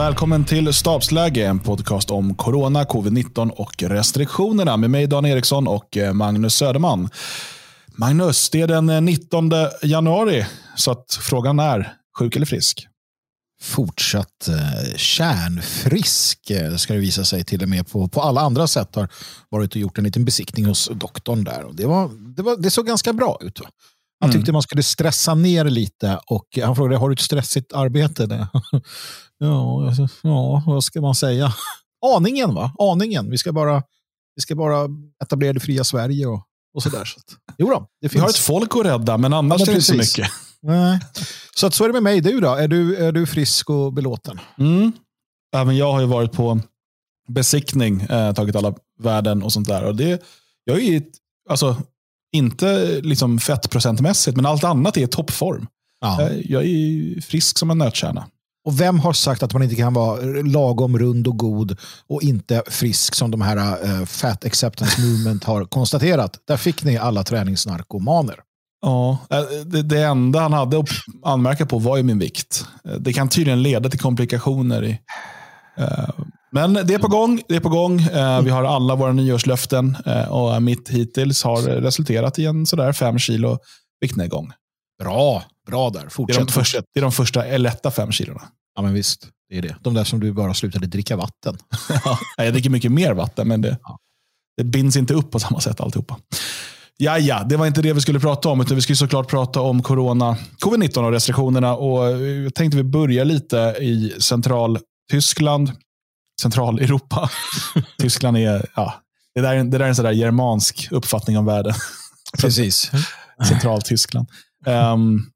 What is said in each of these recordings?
Välkommen till Stabsläge, en podcast om corona, covid-19 och restriktionerna med mig Dan Eriksson och eh, Magnus Söderman. Magnus, det är den eh, 19 januari, så att frågan är sjuk eller frisk? Fortsatt eh, kärnfrisk eh, ska det visa sig till och med på, på alla andra sätt. Har varit och gjort en liten besiktning hos doktorn där. Och det, var, det, var, det såg ganska bra ut. Va? Han tyckte mm. man skulle stressa ner lite och han frågade, har du ett stressigt arbete? ja, ja, vad ska man säga? Aningen va? Aningen. Vi ska bara, vi ska bara etablera det fria Sverige och, och sådär. Så jo då, det finns. Vi har ett folk att rädda, men annars ja, men är det inte så mycket. Nej. Så att så är det med mig. Du då? Är du, är du frisk och belåten? Mm. Även jag har ju varit på besiktning, eh, tagit alla värden och sånt där. Och det, jag är alltså, inte liksom fettprocentmässigt, men allt annat är toppform. Ja. Eh, jag är frisk som en nötkärna. Och vem har sagt att man inte kan vara lagom rund och god och inte frisk som de här uh, Fat Acceptance Movement har konstaterat? Där fick ni alla träningsnarkomaner. Ja, eh, det, det enda han hade att anmärka på var ju min vikt. Det kan tydligen leda till komplikationer. I, uh, men det är på gång. Det är på gång. Uh, vi har alla våra nyårslöften och mitt hittills har resulterat i en sådär fem kilo viktnedgång. Bra, bra där. Fortsätt. Det är de första, det är de första lätta fem kilona. Ja, men visst. Det är det. De där som du bara slutade dricka vatten. ja, jag dricker mycket mer vatten, men det, ja. det binds inte upp på samma sätt alltihopa. Ja, ja, det var inte det vi skulle prata om, utan vi skulle såklart prata om corona, covid-19 och restriktionerna. Och jag tänkte vi börjar lite i central-Tyskland, central-Europa. Tyskland är, ja, det där, det där är en sådär germansk uppfattning om världen. Precis. Central-Tyskland. Um,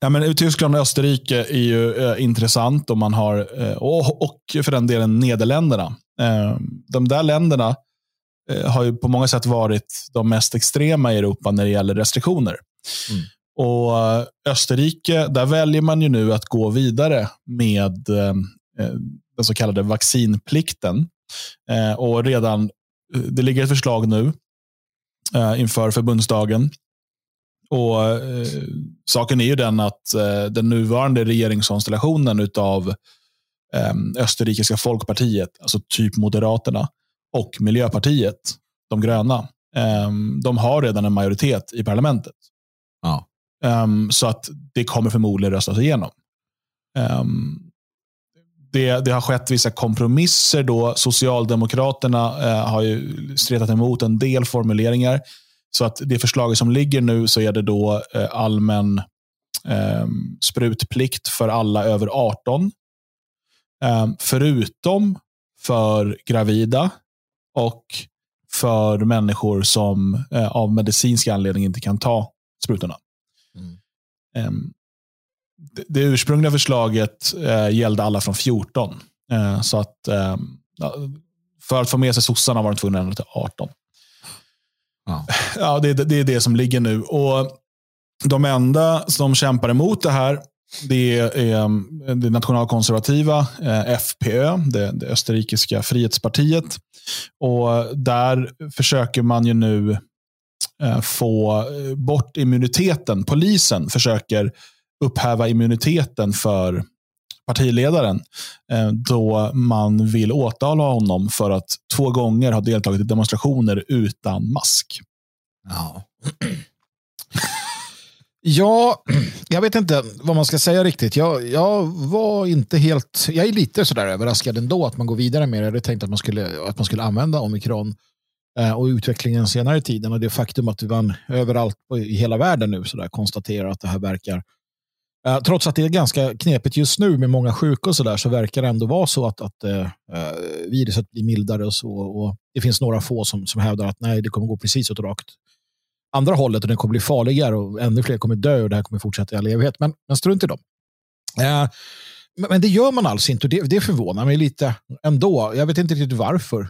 ja, men Tyskland och Österrike är ju uh, intressant och, man har, uh, och, och för den delen Nederländerna. Uh, de där länderna eh, har ju på många sätt varit de mest extrema i Europa när det gäller restriktioner. Mm. Och Österrike, där väljer man ju nu att gå vidare med den så kallade vaccinplikten. och redan, Det ligger ett förslag nu inför förbundsdagen och eh, Saken är ju den att eh, den nuvarande regeringskonstellationen av eh, Österrikiska folkpartiet, alltså typ Moderaterna, och Miljöpartiet, de gröna, eh, de har redan en majoritet i parlamentet. Ja. Så att det kommer förmodligen röstas igenom. Ehm, det, det, har skett vissa kompromisser. då. Socialdemokraterna eh, har ju stretat emot en del formuleringar. Så att det förslaget som ligger nu så är det då eh, allmän eh, sprutplikt för alla över 18. Eh, förutom för gravida och för människor som eh, av medicinska anledning inte kan ta sprutorna. Mm. Ehm, det, det, ursprungliga förslaget eh, gällde alla från 14. Eh, så att ehm, för att få med sig sossarna var de tvungna att ändra till 18. Ja, ja det, det, är det som ligger nu. Och De enda som kämpar emot det här det är det nationalkonservativa eh, FPÖ, det, det österrikiska frihetspartiet. Och Där försöker man ju nu eh, få bort immuniteten. Polisen försöker upphäva immuniteten för partiledaren eh, då man vill åtala honom för att två gånger ha deltagit i demonstrationer utan mask. Ja. Ja, jag vet inte vad man ska säga riktigt. Jag, jag var inte helt... Jag är lite sådär överraskad ändå att man går vidare med det. Jag hade tänkt att man skulle, att man skulle använda omikron eh, och utvecklingen senare i tiden. Och det faktum att man överallt i hela världen nu så konstaterar att det här verkar Uh, trots att det är ganska knepigt just nu med många sjuka och så där så verkar det ändå vara så att, att uh, viruset blir mildare och så. Och det finns några få som, som hävdar att nej, det kommer gå precis åt rakt andra hållet och det kommer bli farligare och ännu fler kommer dö och det här kommer fortsätta i all evighet. Men, men strunt i dem. Uh, men det gör man alltså inte och det, det förvånar mig lite ändå. Jag vet inte riktigt varför.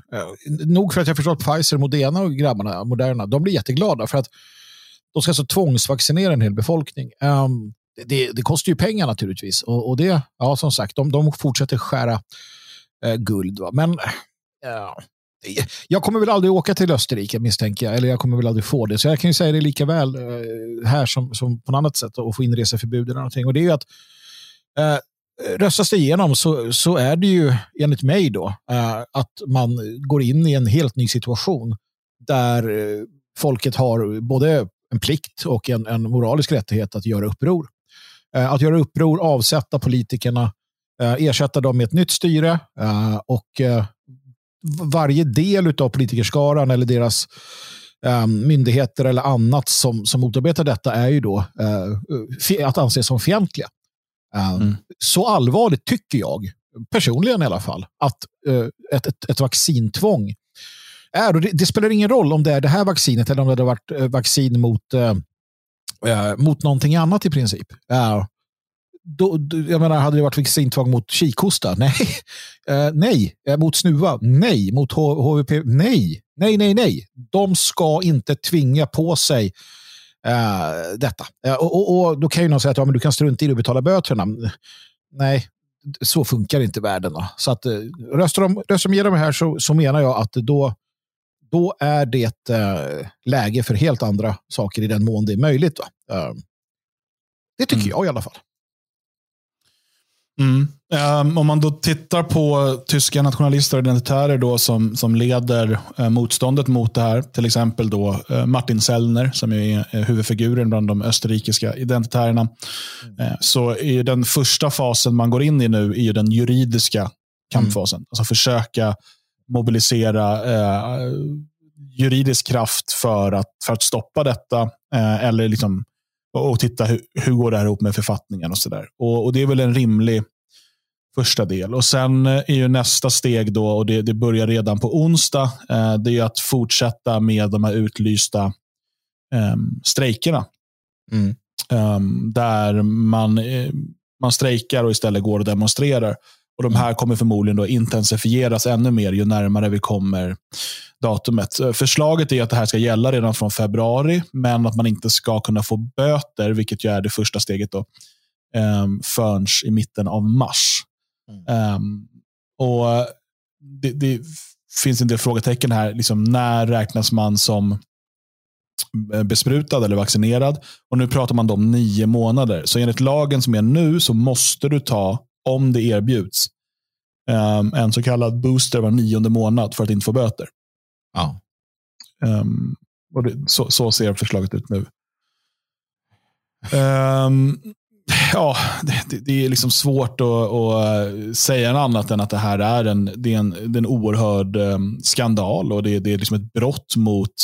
nog för att jag förstår att Pfizer, Modena och grabbarna, Moderna, de blir jätteglada för att de ska alltså tvångsvaccinera en hel befolkning. Um, det, det, kostar ju pengar naturligtvis. Och, och, det, ja som sagt, de, de fortsätter skära eh, guld. Va? Men ja, jag kommer väl aldrig åka till Österrike misstänker jag. Eller jag kommer väl aldrig få det. Så jag kan ju säga det lika väl eh, här som, som på något annat sätt och få inreseförbud eller någonting. Och det är ju att eh, röstas det igenom så, så är det ju enligt mig då eh, att man går in i en helt ny situation där eh, folket har både en plikt och en, en moralisk rättighet att göra uppror. Att göra uppror, avsätta politikerna, ersätta dem med ett nytt styre och varje del av politikerskaran eller deras myndigheter eller annat som, som motarbetar detta är ju då att anses som fientliga. Mm. Så allvarligt tycker jag, personligen i alla fall, att ett, ett, ett vaccintvång är. Och det, det, spelar ingen roll om det är det här vaccinet eller om det hade varit vaccin mot, Eh, mot någonting annat i princip eh, då, jag menar, hade det varit vaccintvång mot kikhosta? Nej. Eh, nej. Eh, mot snuva? Nej. Mot HVP? Nej. Nej, nej, nej. De ska inte tvinga på sig detta. Och, och, och, Då kan ju någon säga att ja, men du kan strunta i att betala böterna. Nej, så funkar inte världen. Då. Så att, röstar, de, röstar de igenom det här så, så menar jag att då, då är det läge för helt andra saker i den mån det är möjligt. det tycker mm. jag i alla fall. Mm. Um, om man då tittar på tyska nationalister och identitärer då som, som leder uh, motståndet mot det här, till exempel då uh, Martin Sellner som är uh, huvudfiguren bland de österrikiska identitärerna, mm. så är den första fasen man går in i nu är den juridiska kampfasen. Mm. Alltså försöka mobilisera juridisk kraft för att, för att stoppa detta eller liksom och titta hur, hur går det här ihop med författningen och sådär. Och, och, det är väl en rimlig första del. Och Sen eh, är ju nästa steg då, och det, det börjar redan på onsdag, eh, det är att fortsätta med de här utlysta eh, strejkerna. Mm. Um, där man, eh, man strejkar och istället går och demonstrerar. Och De här kommer förmodligen då intensifieras ännu mer ju närmare vi kommer datumet. Förslaget är att det här ska gälla redan från februari, men att man inte ska kunna få böter, vilket ju är det första steget, då, um, förrän i mitten av mars. Mm. Um, och det, det, finns en del frågetecken här. Liksom, när räknas man som besprutad eller vaccinerad? Och Nu pratar man om nio månader. Så enligt lagen som är nu så måste du ta, om det erbjuds, um, en så kallad booster var nionde månad för att inte få böter. Ja. Um, och det, så, så, ser förslaget ut nu. Um, ja, det, det, är liksom svårt att, att, säga något annat än att det här är en, det är en, det är en oerhörd skandal och det, det, är liksom ett brott mot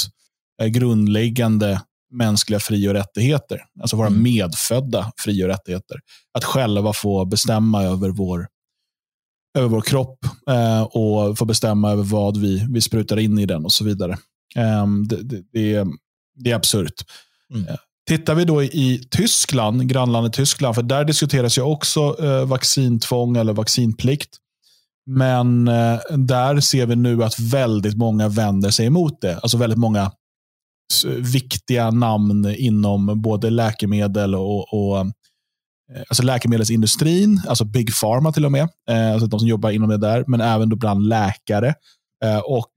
uh, grundläggande mänskliga fri och rättigheter. Alltså våra mm. medfödda fri och rättigheter. Att själva få bestämma över vår över vår kropp eh, och få bestämma över vad vi, vi sprutar in i den och så vidare. Eh, det, det, det, är, det är absurt. Mm. Eh, tittar vi då i Tyskland, grannlandet Tyskland, för där diskuteras ju också eh, vaccintvång eller vaccinplikt. Men eh, där ser vi nu att väldigt många vänder sig emot det. Alltså väldigt många viktiga namn inom både läkemedel och, och Eh, alltså läkemedelsindustrin, alltså Big Pharma till och med, eh, alltså de som jobbar inom det där, men även då bland läkare eh, och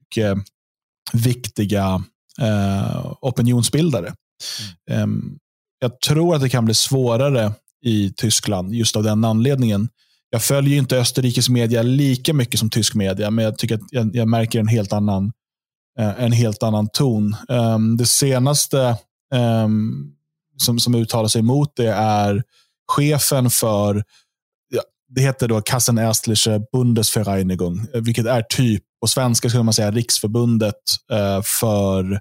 viktiga opinionsbildare. Mm. Ehm, jag tror att det kan bli svårare i Tyskland just av den anledningen. Jag följer inte Österrikes media lika mycket som tysk media, men jag tycker att jag, jag märker en helt annan, Eh, en helt annan ton. Um, det senaste um, som, som uttalar sig emot det är chefen för, ja, det heter då Kassenärztliche Bundesvereinigung, eh, vilket är typ, på svenska skulle man säga riksförbundet eh, för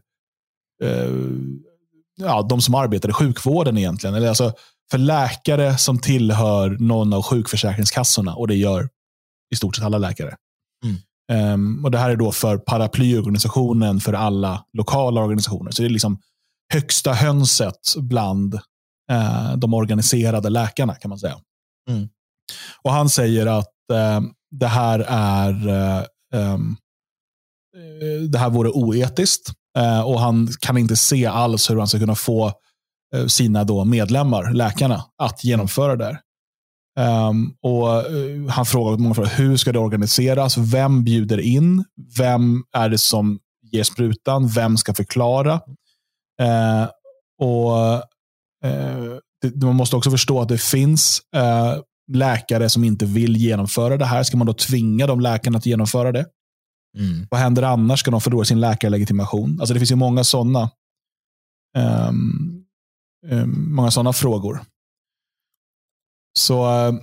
ja, de som arbetar i sjukvården egentligen. Eller alltså för läkare som tillhör någon av sjukförsäkringskassorna och det gör i stort sett alla läkare. Um, och Det här är då för paraplyorganisationen för alla lokala organisationer. Så det är liksom högsta hönset bland eh, de organiserade läkarna kan man säga. Mm. Och Han säger att eh, det här är ehm, eh, det här vore oetiskt och han kan inte se alls hur han ska kunna få sina då medlemmar, läkarna, att genomföra det här. Um, och Han frågar många frågor, hur ska det organiseras? Vem bjuder in? Vem är det som ger sprutan? Vem ska förklara? Uh, och Eh, det, man måste också förstå att det finns eh, läkare som inte vill genomföra det här. Ska man då tvinga de läkarna att genomföra det? Mm. Vad händer annars? Ska de förlora sin läkarlegitimation? Alltså det finns ju många sådana um, um, många sådana frågor. Så eh,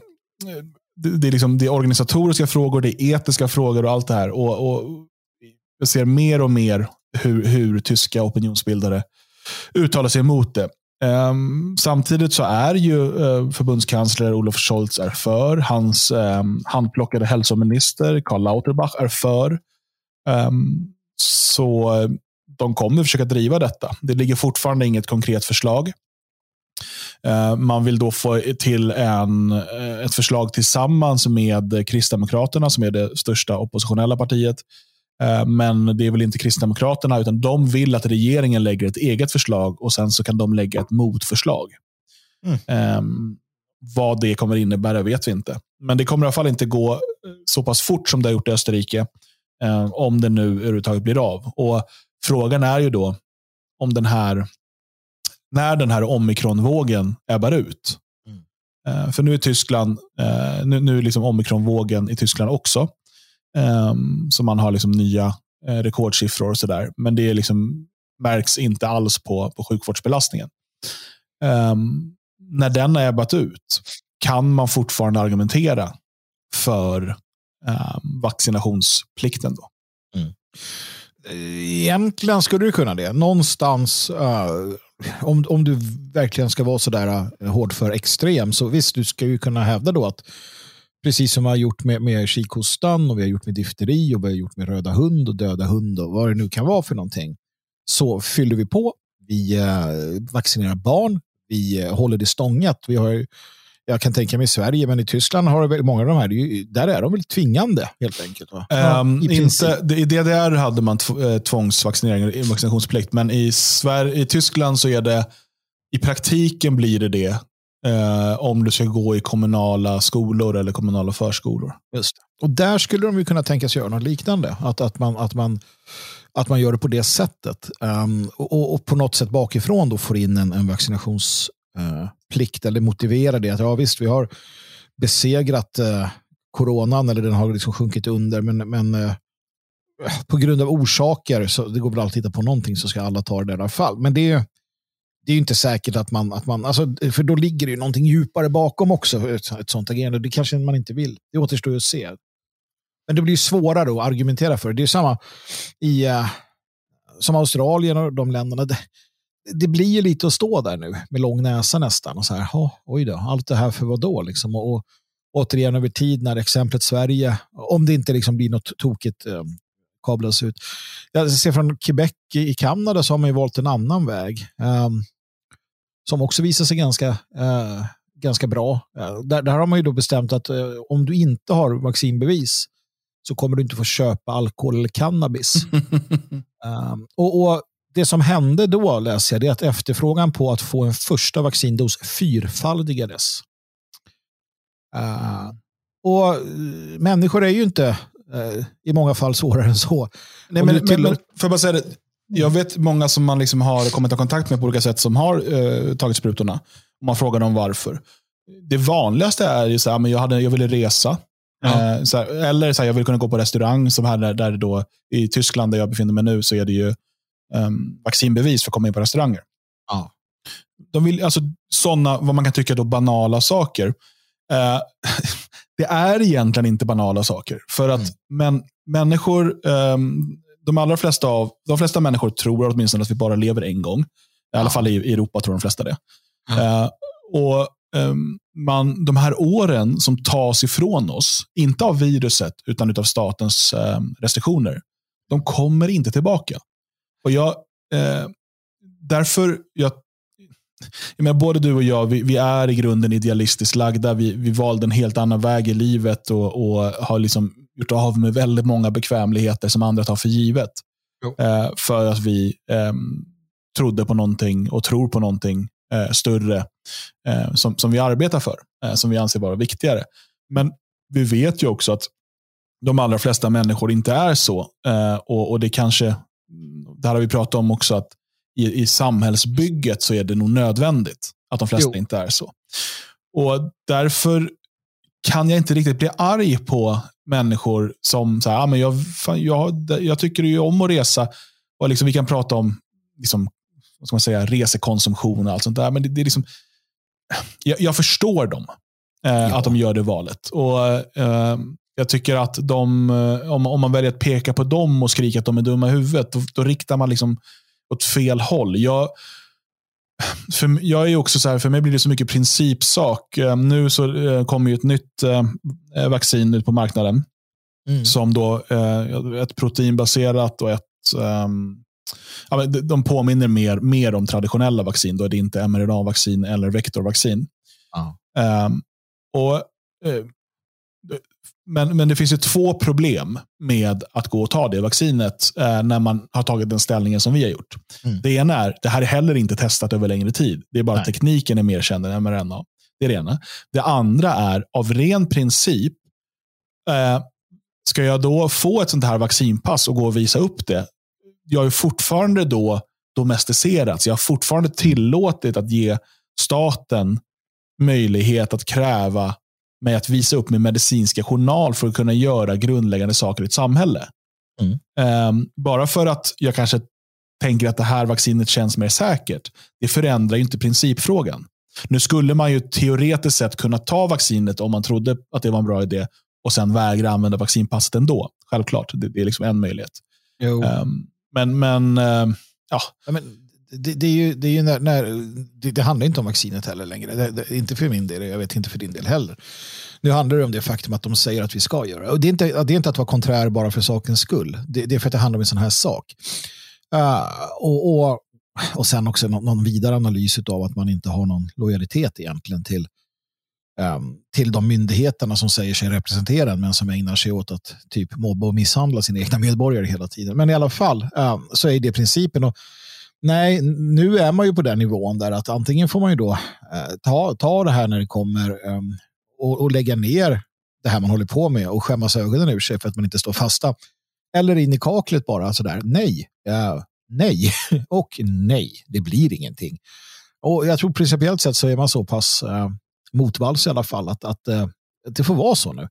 det, det, är liksom, det är organisatoriska frågor, det är etiska frågor och allt det här. Och, och jag ser mer och mer hur, hur tyska opinionsbildare uttalar sig emot det. Um, samtidigt så är ju uh, förbundskansler Olof Scholz är för. Hans um, handplockade hälsominister Karl Lauterbach är för. Um, så eh, de kommer försöka driva detta. Det ligger fortfarande inget konkret förslag. Uh, man vill då få till en, uh, ett förslag tillsammans med Kristdemokraterna som är det största oppositionella partiet Eh, men det är väl inte Kristdemokraterna, utan de vill att regeringen lägger ett eget förslag och sen så kan de lägga ett motförslag. Mm. Um, vad det kommer innebära vet vi inte. Men det kommer i alla fall inte gå så pass fort som det har gjort i Österrike, om det nu överhuvudtaget blir av. Och Frågan är ju då om den här, när den här omikronvågen ebbar ut. Mm. Uh, för nu är Tyskland, uh, nu, nu är liksom omikronvågen i Tyskland också. Um, så man har liksom nya eh, rekordsiffror och sådär. Men det liksom, märks inte alls på, på sjukvårdsbelastningen. Um, när den har ebbat ut kan man fortfarande argumentera för um, vaccinationsplikten. Då. Mm. Egentligen skulle du kunna det. Någonstans, uh, om, om du verkligen ska vara sådär eh, hård för extrem, så visst, du ska ju kunna hävda då att Precis som vi har gjort med, med kikhostan och vi har gjort med difteri och vi har gjort med röda hund och döda hund och vad det nu kan vara för någonting. Så fyller vi på. Vi eh, vaccinerar barn. Vi eh, håller det stångat. Vi har, jag kan tänka mig i Sverige, men i Tyskland har det många av de här, där är de väl tvingande helt enkelt. Um, I, inte, I DDR hade man eh, tvångsvaccinering, vaccinationsplikt, men i, Sverige, i Tyskland så är det i praktiken blir det det eh, om du ska gå i kommunala skolor eller kommunala förskolor. Just Och där skulle de ju kunna tänka sig göra något liknande. Att, att, man, att, man, att man gör det på det sättet. Um, och, och, på något sätt bakifrån då får in en, en vaccinationsplikt uh, eller motivera det. Att ja, visst, vi har besegrat eh, coronan eller den har liksom sjunkit under. Men, men eh, på grund av orsaker, så det går väl alltid att hitta på någonting så ska alla ta det där i alla fall. Men det är det är inte säkert att man, att man alltså, för då ligger det ju någonting djupare bakom också, ett, ett sånt agerande. Det kanske man inte vill. Det återstår ju att se. Men det blir svårare att argumentera för. Det är samma i uh, som Australien och de länderna. Det, blir ju lite att stå där nu med lång näsa nästan. Och så här, oh, oj då, allt det här för vad då? Liksom. Och, och, återigen över tid när exemplet Sverige, om det inte liksom blir något tokigt, um, kablas ut. Jag ser från Quebec i Kanada så har man ju valt en annan väg. Um, som också visar sig ganska, eh, ganska bra. Eh, där, där har man ju då bestämt att eh, om du inte har vaccinbevis så kommer du inte få köpa alkohol eller cannabis. um, och, och, Det som hände då, läser jag, det är att efterfrågan på att få en första vaccindos fyrfaldigades. Uh, och människor är ju inte uh, i många fall svårare än så. Nej, men, men, men, för bara säga det, jag vet många som man liksom har kommit i kontakt med på olika sätt som har eh, tagit sprutorna. Och man frågar dem varför. Det vanligaste är ju så här, men jag, hade, jag ville resa. Ja. Eh, så här, eller så här, jag vill kunna gå på restaurang. Som här där, där då, I Tyskland, där jag befinner mig nu, så är det ju um, vaccinbevis för att komma in på restauranger. Ja. De vill, alltså, sådana, vad man kan tycka då banala saker. Eh, det är egentligen inte banala saker. För att mm. men, människor um, de allra flesta av, de flesta människor tror åtminstone att vi bara lever en gång. I ja. alla fall i, i, Europa tror de flesta det. Ja. Uh, och um, man, De här åren som tas ifrån oss, inte av viruset utan av statens um, restriktioner, de kommer inte tillbaka. Och jag, uh, därför, jag, jag menar, både du och jag, vi, vi, är i grunden idealistiskt lagda. Vi, vi valde en helt annan väg i livet och, och har liksom gjort av med väldigt många bekvämligheter som andra tar för givet. Eh, för att vi eh, trodde på någonting och tror på någonting eh, större eh, som, som vi arbetar för, eh, som vi anser vara viktigare. Men vi vet ju också att de allra flesta människor inte är så. Eh, och, och det kanske, det här har vi pratat om också, att i, i samhällsbygget så är det nog nödvändigt att de flesta jo. inte är så. Och Därför kan jag inte riktigt bli arg på människor som så här, ah, men jag, fan, jag, jag tycker ju om att resa. Och liksom, vi kan prata om liksom, vad ska man säga, resekonsumtion och allt sånt där. Men det, det är liksom, jag, jag förstår dem. Eh, ja. Att de gör det valet. Och eh, Jag tycker att de, eh, om, om man väljer att peka på dem och skrika att de är dumma i huvudet, då, då riktar man liksom åt fel håll. Jag, för jag är också så här, för mig blir det så mycket principsak. Eh, nu så eh, kommer ju ett nytt vaccin ut på marknaden. Mm. Som då ett proteinbaserat och ett um, ja, de påminner mer, mer om traditionella vaccin. Då är det inte mRNA-vaccin eller vektorvaccin. Ah. Um, och, uh, men, men det finns ju två problem med att gå och ta det vaccinet eh, när man har tagit den ställningen som vi har gjort. Mm. Det ena är, det här är heller inte testat över längre tid. Det är bara att tekniken är mer känd än mRNA. Det är det ena. Det andra är, av ren princip, eh, ska jag då få ett sånt här vaccinpass och gå och visa upp det? Jag är fortfarande då domesticerats. Jag har fortfarande tillåtit att ge staten möjlighet att kräva med att visa upp min medicinska journal för att kunna göra grundläggande saker i ett samhälle. Mm. Um, bara för att jag kanske tänker att det här vaccinet känns mer säkert, det förändrar inte principfrågan. Nu skulle man ju teoretiskt sett kunna ta vaccinet om man trodde att det var en bra idé och sen vägra använda vaccinpasset ändå. Självklart, det, det är liksom en möjlighet. Um, men, men uh, ja. ja men det, det, är ju, det, är ju när, när det, det, handlar inte om vaccinet heller längre. Det, inte för min del, jag vet inte för din del heller. Nu handlar det om det faktum att de säger att vi ska göra och det. Är inte, det är inte att vara konträr bara för sakens skull. Det, det är för att det handlar om en sån här sak. Uh, och, och, och sen också någon, någon vidare analys av att man inte har någon lojalitet egentligen till, um, till de myndigheterna som säger sig representera en men som ägnar sig åt att typ mobba och misshandla sina egna medborgare hela tiden. Men i alla fall um, så är det principen. Och, Nej, nu är man ju på den nivån där att antingen får man ju då eh, ta, ta det här när det kommer eh, och, och, lägga ner det här man håller på med och skämmas ögonen ur sig för att man inte står fasta. Eller in i kaklet bara sådär, nej, eh, nej och nej, det blir ingenting. Och jag tror principiellt sett så är man så pass eh, motvalls i alla fall att, att eh, det får vara så nu.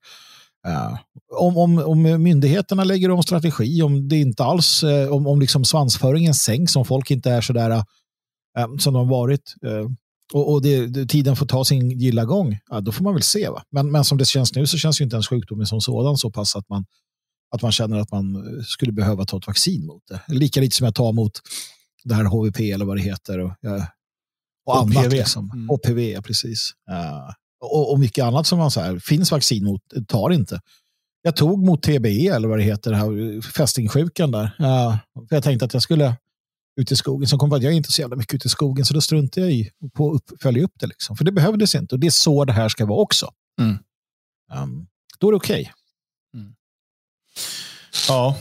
Uh, om, om, om myndigheterna lägger om strategi, om det inte alls, uh, om, om liksom svansföringen sänks, om folk inte är sådär uh, som de har varit och, och det, det, tiden får ta sin gilla gång, då får man väl se. Va? Men, men som det känns nu så känns ju inte ens sjukdomen som sådan så pass att man, att man känner att man skulle behöva ta ett vaccin mot det. Lika lite som jag tar mot det här HVP eller vad det heter. Och, och HPV. annat. Liksom. Mm. HPV, precis och, och mycket annat som man så här, finns vaccin mot, tar inte. Jag tog mot TBE eller vad det heter, det här fästingsjukan där. Uh, för jag tänkte att jag skulle ut i skogen. Så kom på att jag är inte så jävla mycket ute i skogen, så då struntade jag i att följa upp det. Liksom. För det behövdes inte och det är så det här ska vara också. Mm. Um, då är det okej. Okay. Mm. Ja,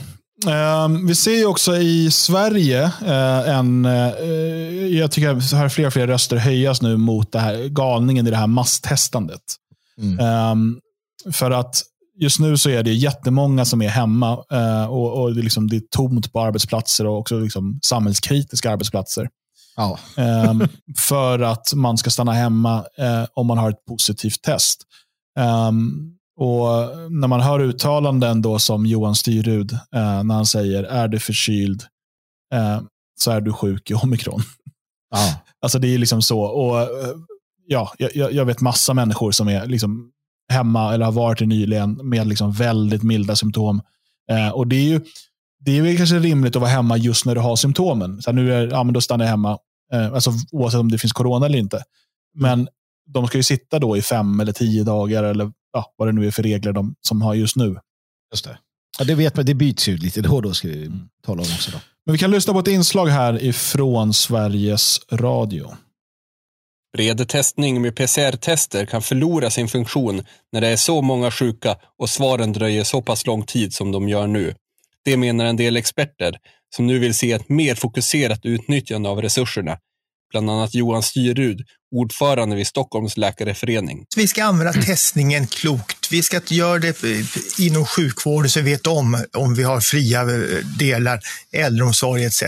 vi ser ju också i Sverige uh, en, uh, jag tycker att fler och fler röster höjas nu mot det här galningen i det här masstestandet. Mm. Um, för att just nu så är det jättemånga som är hemma uh, och, och det, är liksom, det är tomt på arbetsplatser och också liksom samhällskritiska arbetsplatser. Ja. um, för att man ska stanna hemma om man har ett positivt test. Um, och när man hör uttalanden då som Johan Styrud, eh, när han säger är du förkyld eh, så är du sjuk i omikron. Ah. alltså det är liksom så. Och eh, ja, jag, jag, vet massa människor som är liksom hemma eller har varit det nyligen med liksom väldigt milda symptom. Eh, och det är ju det är väl kanske rimligt att vara hemma just när du har symptomen. Så nu är, ja, men då stannar jag hemma, eh, alltså, oavsett om det finns corona eller inte. Men de ska ju sitta då i fem eller tio dagar eller ja, vad det nu är för regler de som har just nu. Just det. Ja, det vet man, det byts ju lite då och då ska vi mm. tala om också. Då. Men vi kan lyssna på ett inslag här ifrån Sveriges Radio. Bred testning med PCR-tester kan förlora sin funktion när det är så många sjuka och svaren dröjer så pass lång tid som de gör nu. Det menar en del experter som nu vill se ett mer fokuserat utnyttjande av resurserna bland annat Johan Styrud, ordförande vid Stockholms läkareförening. Vi ska använda testningen klokt. Vi ska göra det inom sjukvården så vi vet om om vi har fria eh, delar, äldreomsorg etc.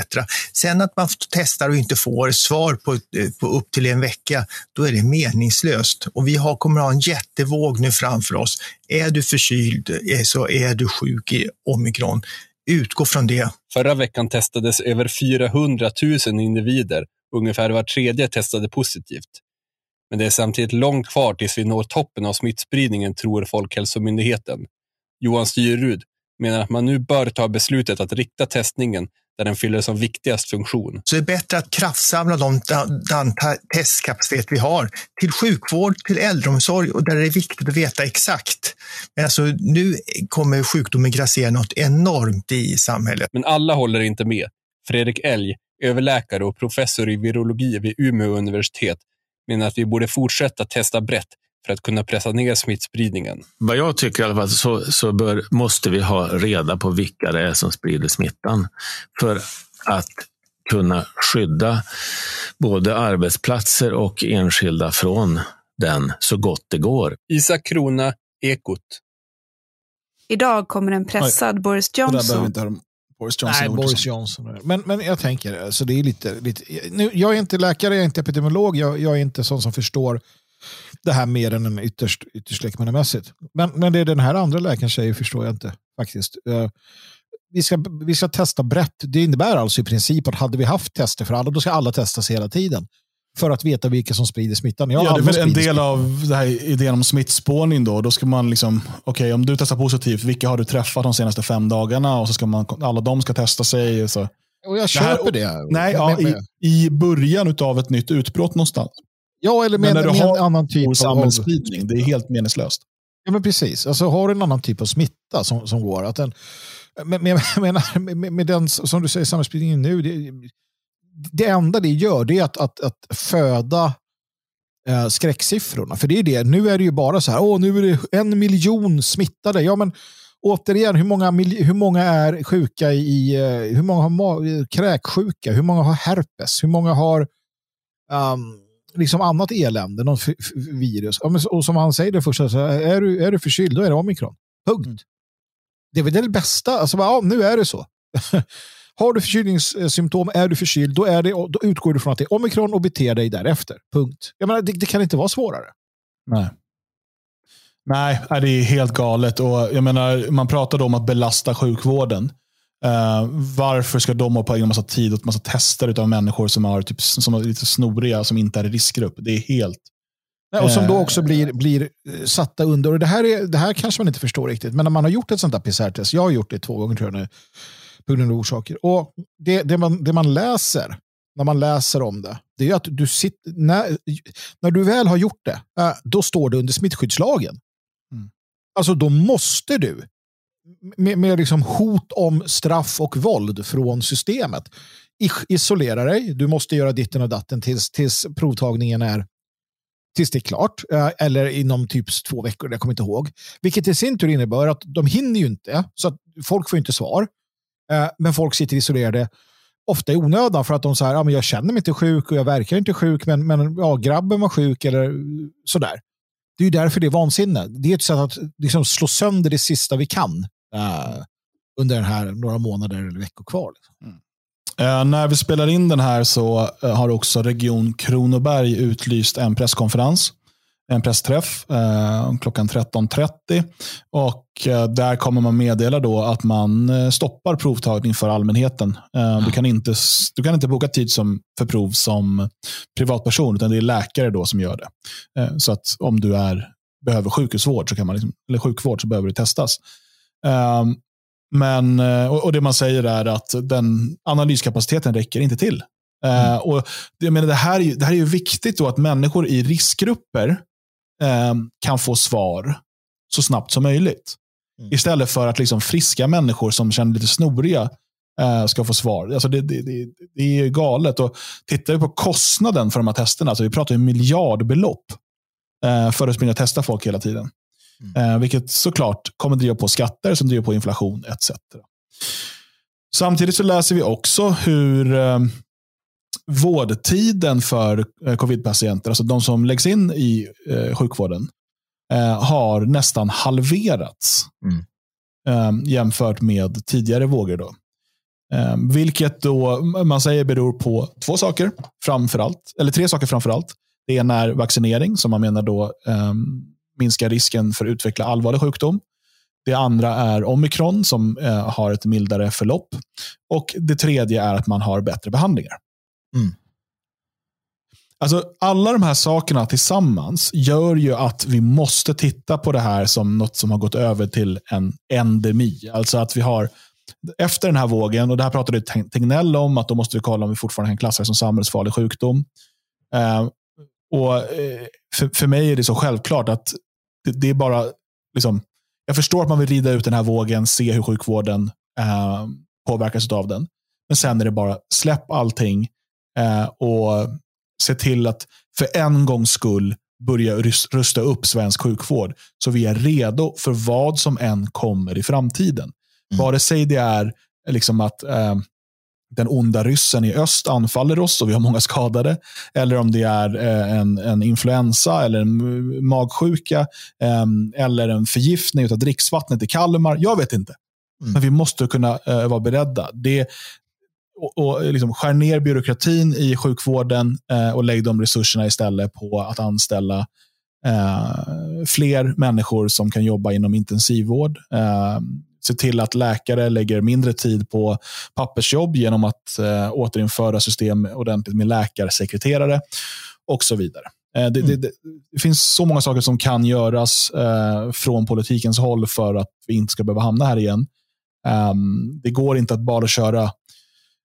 Sen att man testar och inte får svar på, på upp till en vecka, då är det meningslöst. Och vi har, kommer att ha en jättevåg nu framför oss. Är du förkyld så är du sjuk i omikron. Utgå från det. Förra veckan testades över 400 000 individer. Ungefär var tredje testade positivt. Men det är samtidigt långt kvar tills vi når toppen av smittspridningen, tror Folkhälsomyndigheten. Johan Styrud menar att man nu bör ta beslutet att rikta testningen där den fyller som viktigast funktion. Så det är bättre att kraftsamla de, den testkapacitet vi har till sjukvård, till äldreomsorg och där det är viktigt att veta exakt. Men alltså, nu kommer sjukdomen grassera något enormt i samhället. Men alla håller inte med. Fredrik Elg, överläkare och professor i virologi vid Umeå universitet, menar att vi borde fortsätta testa brett för att kunna pressa ner smittspridningen. Vad jag tycker i alla fall så, så bör, måste vi ha reda på vilka det är som sprider smittan. För att kunna skydda både arbetsplatser och enskilda från den så gott det går. Isak Krona, Ekot. Idag kommer en pressad Oj, Boris Johnson. Boris Johnson. Nej, Boris Johnson. Men, men jag tänker, alltså det är lite, lite nu, jag är inte läkare, jag är inte epidemiolog, jag, jag är inte sån som förstår det här mer än en ytterst, ytterst lekmannamässigt. Men, men det den här andra läkaren säger förstår jag inte faktiskt. Uh, vi ska, vi ska testa brett. Det innebär alltså i princip att hade vi haft tester för alla, då ska alla testas hela tiden. För att veta vilka som sprider smittan. Ja, ja det är väl en del smittan. av den här idén om smittspårning. Då, då ska man liksom, okay, om du testar positivt, vilka har du träffat de senaste fem dagarna? Och så ska man, alla de ska testa sig. Och så. Och jag köper det. Här, det. Nej, ja, i, i början av ett nytt utbrott någonstans. Ja, eller med, med, med en annan typ av samhällsspridning. Det är helt meningslöst. Ja, men precis. Alltså, har du en annan typ av smitta som, som går, att den, med, med, med, med den, som du säger, samhällsspridningen nu, det, det enda det gör det är att, att, att föda eh, skräcksiffrorna. För det är det, nu är det ju bara så här, åh, nu är det en miljon smittade. Ja, men återigen, hur många, hur många är sjuka i, eh, hur många har kräksjuka, hur många har herpes, hur många har um, liksom annat elände, någon virus. Och som han säger det första, så är, du, är du förkyld, då är det omikron. Punkt. Mm. Det är väl det bästa. Alltså, ja, nu är det så. Har du förkylningssymptom, är du förkyld, då, är det, då utgår du från att det är omikron och beter dig därefter. Punkt. Jag menar, det, det kan inte vara svårare. Nej. Nej, det är helt galet. Och jag menar, man pratar om att belasta sjukvården. Uh, varför ska de ha på en massa tid och massa tester av människor som, har, typ, som är lite snoriga, som inte är i riskgrupp? Det är helt... Nej, och som då också blir, blir eh, satta under. Och det, här är, det här kanske man inte förstår riktigt, men när man har gjort ett sånt där PCR-test, jag har gjort det två gånger tror jag nu, på grund av orsaker. Och det, det, man, det man läser, när man läser om det, det är att du sitter, när, när du väl har gjort det, eh, då står det under smittskyddslagen. Mm. Alltså då måste du med, med liksom hot om straff och våld från systemet. Isolera dig, du måste göra ditten och datten tills, tills provtagningen är tills det är klart, eh, eller inom typ två veckor, jag kommer inte ihåg. Vilket i sin tur innebär att de hinner ju inte, så att folk får inte svar. Eh, men folk sitter isolerade, ofta i onödan för att de säger ah, jag känner mig inte sjuk och jag verkar inte sjuk, men, men ja, grabben var sjuk eller sådär. Det är ju därför det är vansinne. Det är ett sätt att liksom slå sönder det sista vi kan uh, under den här några månader eller veckor kvar. Liksom. Mm. Uh, när vi spelar in den här så uh, har också Region Kronoberg utlyst en presskonferens. En pressträff klockan 13.30. Och där kommer man meddela då att man stoppar provtagning för allmänheten. Du kan inte, du kan inte boka tid som, för prov som privatperson, utan det är läkare då som gör det. Så att om du är, behöver sjukhusvård, så kan man liksom, eller sjukvård så behöver det testas. Um, men, eh, och, och, det man säger är att den analyskapaciteten räcker inte till. Eh, mm. Och jag menar, det, här är, det här är ju viktigt då att människor i riskgrupper kan få svar så snabbt som möjligt. Mm. Istället för att liksom friska människor som känner lite snoriga uh, ska få svar. Alltså det, det, det, det, är galet. Och tittar vi på kostnaden för de här testerna, alltså vi pratar ju miljardbelopp uh, för att springa och testa folk hela tiden. Mm. Eh, vilket såklart kommer driva på skatter som driver på inflation etc. Samtidigt så läser vi också hur eh, vårdtiden för eh, covid-patienter, alltså de som läggs in i eh, sjukvården, eh, har nästan halverats mm. eh, jämfört med tidigare vågor. Då. Eh, vilket då man säger beror på två saker framför allt, eller tre saker framför allt. Det ena är vaccinering som man menar då eh, minskar risken för att utveckla allvarlig sjukdom. Det andra är omikron som eh, har ett mildare förlopp. Och Det tredje är att man har bättre behandlingar. Mm. Alltså, alla de här sakerna tillsammans gör ju att vi måste titta på det här som något som har gått över till en endemi. Alltså att vi har efter den här vågen, och det här pratade Tegnell om, att då måste vi kolla om vi fortfarande kan klassa det som samhällsfarlig sjukdom. Eh, och eh, för, för mig är det så självklart att det, det, är bara, liksom, jag förstår att man vill rida ut den här vågen, se hur sjukvården eh, påverkas av den. Men sen är det bara släpp allting eh, och se till att för en gångs skull börja rusta upp svensk sjukvård. Så vi är redo för vad som än kommer i framtiden. Mm. Vare sig det är liksom att eh, den onda ryssen i öst anfaller oss och vi har många skadade. Eller om det är eh, en, en influensa eller en magsjuka. Eh, eller en förgiftning av dricksvattnet i Kalmar. Jag vet inte. Mm. Men vi måste kunna eh, vara beredda. Det, och, och liksom skär ner byråkratin i sjukvården eh, och lägg de resurserna istället på att anställa eh, fler människor som kan jobba inom intensivvård. Eh, se till att läkare lägger mindre tid på pappersjobb genom att eh, återinföra system ordentligt med läkarsekreterare och så vidare. Eh, det, mm. det, det, det, finns så många saker som kan göras eh, från politikens håll för att vi inte ska behöva hamna här igen. Um, det går inte att bara köra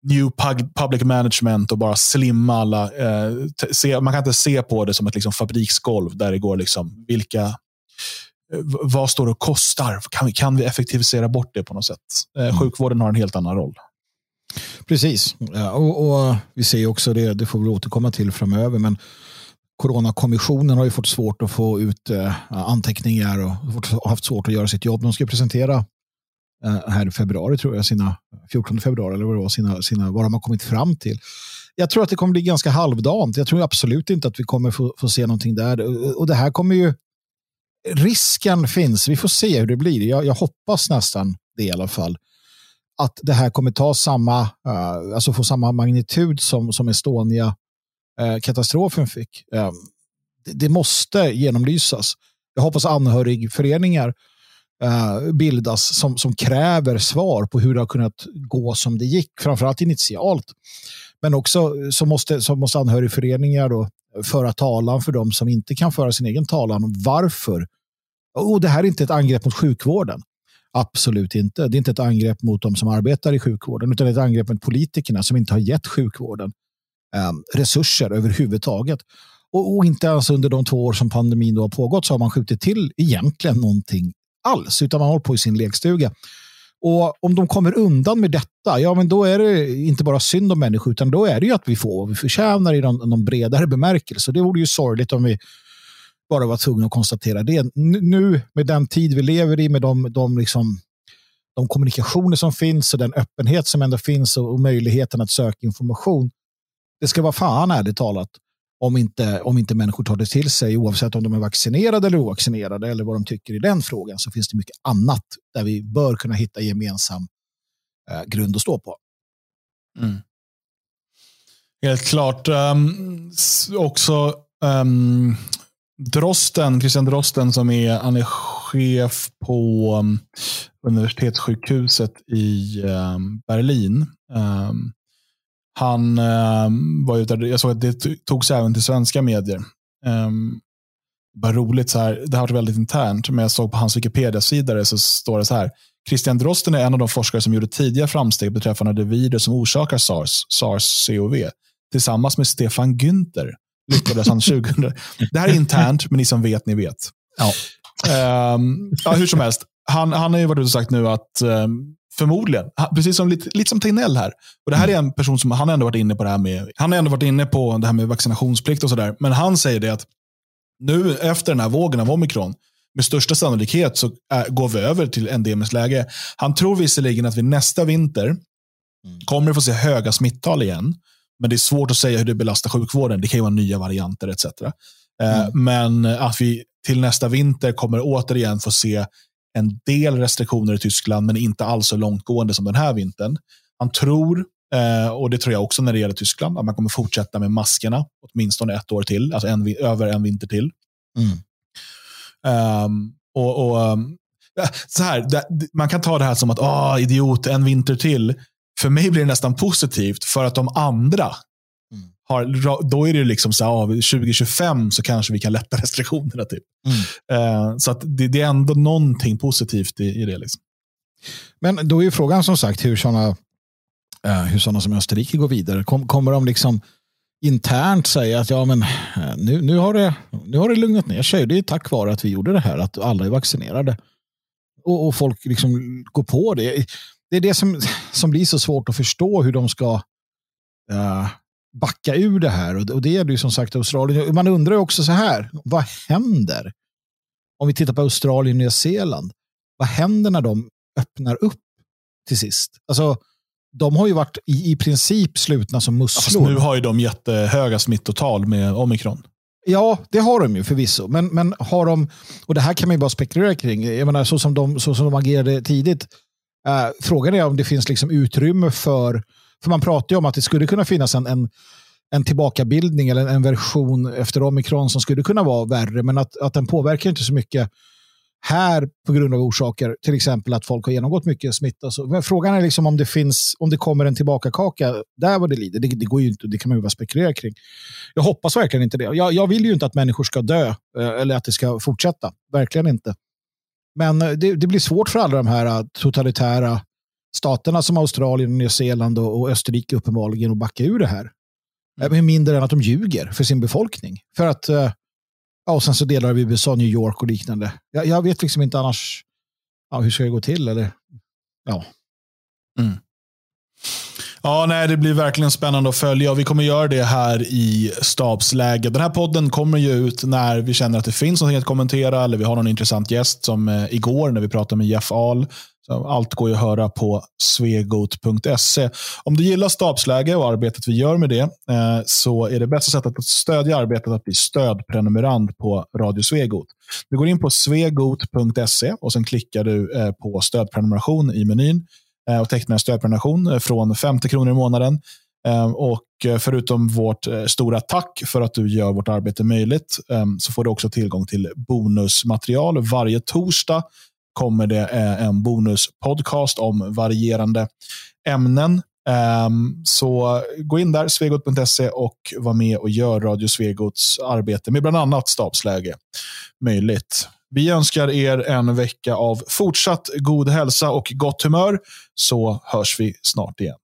new public management och bara slimma alla. Eh, se, man kan inte se på det som ett liksom, fabriksgolv där det går liksom, vilka eh, vad står och kostar? Kan vi, kan vi effektivisera bort det på något sätt? Eh, mm. sjukvården har en helt annan roll. Precis, ja, och, och, vi ser också det, det får vi återkomma till framöver, men Coronakommissionen har ju fått svårt att få ut eh, anteckningar och haft svårt att göra sitt jobb. De ska presentera Eh, här i februari, tror jag, sina 14 februari eller vad det var, sina, sina, vad de har kommit fram till. Jag tror att det kommer bli ganska halvdant. Jag tror absolut inte att vi kommer få, få se någonting där. Och det här kommer ju... Risken finns. Vi får se hur det blir. Jag, jag hoppas nästan det i alla fall. Att det här kommer ta samma, uh, alltså få samma magnitud som, som Estonia-katastrofen uh, fick. Uh, det, det måste genomlysas. Jag hoppas anhörigföreningar Eh, bildas som, som kräver svar på hur det har kunnat gå som det gick, framförallt initialt. Men också eh, så måste, så måste anhörigföreningar då eh, föra talan för de som inte kan föra sin egen talan om varför. Oh, det här är inte ett angrepp mot sjukvården. Absolut inte. Det är inte ett angrepp mot de som arbetar i sjukvården, utan ett angrepp mot politikerna som inte har gett sjukvården eh, resurser överhuvudtaget. Och, och, inte ens under de två år som pandemin då har pågått så har man skjutit till egentligen någonting alls, utan man håller på i sin lekstuga. Och om de kommer undan med detta, ja men då är det inte bara synd om människor, utan då är det ju att vi får vad vi förtjänar i någon, någon bredare bemärkelse. Det vore ju sorgligt om vi bara var tvungna att konstatera det. Nu, med den tid vi lever i, med de, de, liksom, de kommunikationer som finns och den öppenhet som ändå finns och, och möjligheten att söka information. Det ska vara fan ärligt talat om inte, om inte människor tar det till sig, oavsett om de är vaccinerade eller ovaccinerade eller vad de tycker i den frågan, så finns det mycket annat där vi bör kunna hitta gemensam eh, grund att stå på. Mm. Helt klart. Um, också um, Drosten, Christian Drosten som är, han är chef på um, universitetssjukhuset i um, Berlin. Um, han eh, var ute, jag såg att det togs även till svenska medier. Um, bara roligt, så här, det har varit väldigt internt, men jag såg på hans Wikipedia-sida så står det så här. Christian Drosten är en av de forskare som gjorde tidiga framsteg beträffande det virus som orsakar SARS, SARS-CoV. Tillsammans med Stefan Günther lyckades han 2000. Det här är internt, men ni som vet, ni vet. Ja. Um, ja, hur som helst, han, han har ju varit ute och sagt nu att um, Förmodligen. Precis som, lite, lite som Tegnell här. Och det här är en person som han ändå varit inne på det här med, han har ändå varit inne på det här med vaccinationsplikt och sådär. Men han säger det att nu efter den här vågen av omikron, med största sannolikhet så är, går vi över till endemiskt läge. Han tror visserligen att vi nästa vinter mm. kommer få se höga smittal igen. Men det är svårt att säga hur det belastar sjukvården. Det kan ju vara nya varianter etc. Eh, mm. Men att vi till nästa vinter kommer återigen få se en del restriktioner i Tyskland, men inte alls så långtgående som den här vintern. Han tror, eh, och det tror jag också när det gäller Tyskland, att man kommer fortsätta med maskerna åtminstone ett år till, alltså en, över en vinter till. Mm. Um, och, och um, så här, Man kan ta det här som att, ah, idiot, en vinter till. För mig blir det nästan positivt, för att de andra. Har, då är det liksom så här, ah, 2025 så kanske vi kan lätta restriktionerna. Typ. Mm. Uh, så att det, det, är ändå någonting positivt i, i det. Liksom. Men då är ju frågan som sagt hur sådana uh, hur såna som Österrike går vidare. Kom, kommer de liksom internt säga att ja, men, eh, nu, nu, har det, nu har det lugnat ner sig. Det är tack vare att vi gjorde det här, att alla är vaccinerade. Och, och folk liksom går på det. Det är det som, som blir så svårt att förstå hur de ska uh, backa ur det här. Och, det är ju som sagt Australien. Man undrar också så här, vad händer? Om vi tittar på Australien och Nya Zeeland. Vad händer när de öppnar upp till sist? Alltså, de har ju varit i, i princip slutna som musslor. Ja, nu har ju de jättehöga smittotal med omikron. Ja, det har de ju förvisso. Men, men har de, och det här kan man ju bara spekulera kring, jag menar, så, som de, så som de agerade tidigt. Uh, frågan är om det finns liksom utrymme för, för man pratar ju om att det skulle kunna finnas en, en, en tillbakabildning eller en version efter omikron som skulle kunna vara värre, men att, att den påverkar inte så mycket här på grund av orsaker, till exempel att folk har genomgått mycket smitta. Så, men frågan är liksom om det finns, om det kommer en tillbakakaka där vad det lider. Det, det, går ju inte, det kan man ju bara spekulera kring. Jag hoppas verkligen inte det. Jag, jag vill ju inte att människor ska dö eh, eller att det ska fortsätta. Verkligen inte. Men eh, det, det blir svårt för alla de här eh, totalitära staterna som Australien, Nya Zeeland och, och Österrike uppenbarligen att backa ur det här. Mm. Mindre än att de ljuger för sin befolkning. För att Ja, och sen så delar av USA, New York och liknande. Jag, jag vet liksom inte annars ja, hur ska det gå till. Eller, ja. Mm. Ja, nej, det blir verkligen spännande att följa och vi kommer göra det här i stabsläge. Den här podden kommer ju ut när vi känner att det finns något att kommentera eller vi har någon intressant gäst som eh, igår när vi pratade med Jeff Ahl så allt går ju att höra på svegot.se. Om du gillar stabsläge och arbetet vi gör med det eh, så är det bästa sättet att stödja arbetet att bli stödprenumerant på Radio Svegot. Du går in på svegot.se och sen klickar du eh, på stödprenumeration i menyn eh, och tecknar en stödprenumeration från 50 kronor i månaden. Ehm, och förutom vårt stora tack för att du gör vårt arbete möjligt ehm, så får du också tillgång till bonusmaterial varje torsdag kommer det eh, en bonuspodcast om varierande ämnen. Ehm, så gå in där, svegot.se och var med och gör Radio Svegots arbete med bland annat stabsläge möjligt. Vi önskar er en vecka av fortsatt god hälsa och gott humör, så hörs vi snart igen.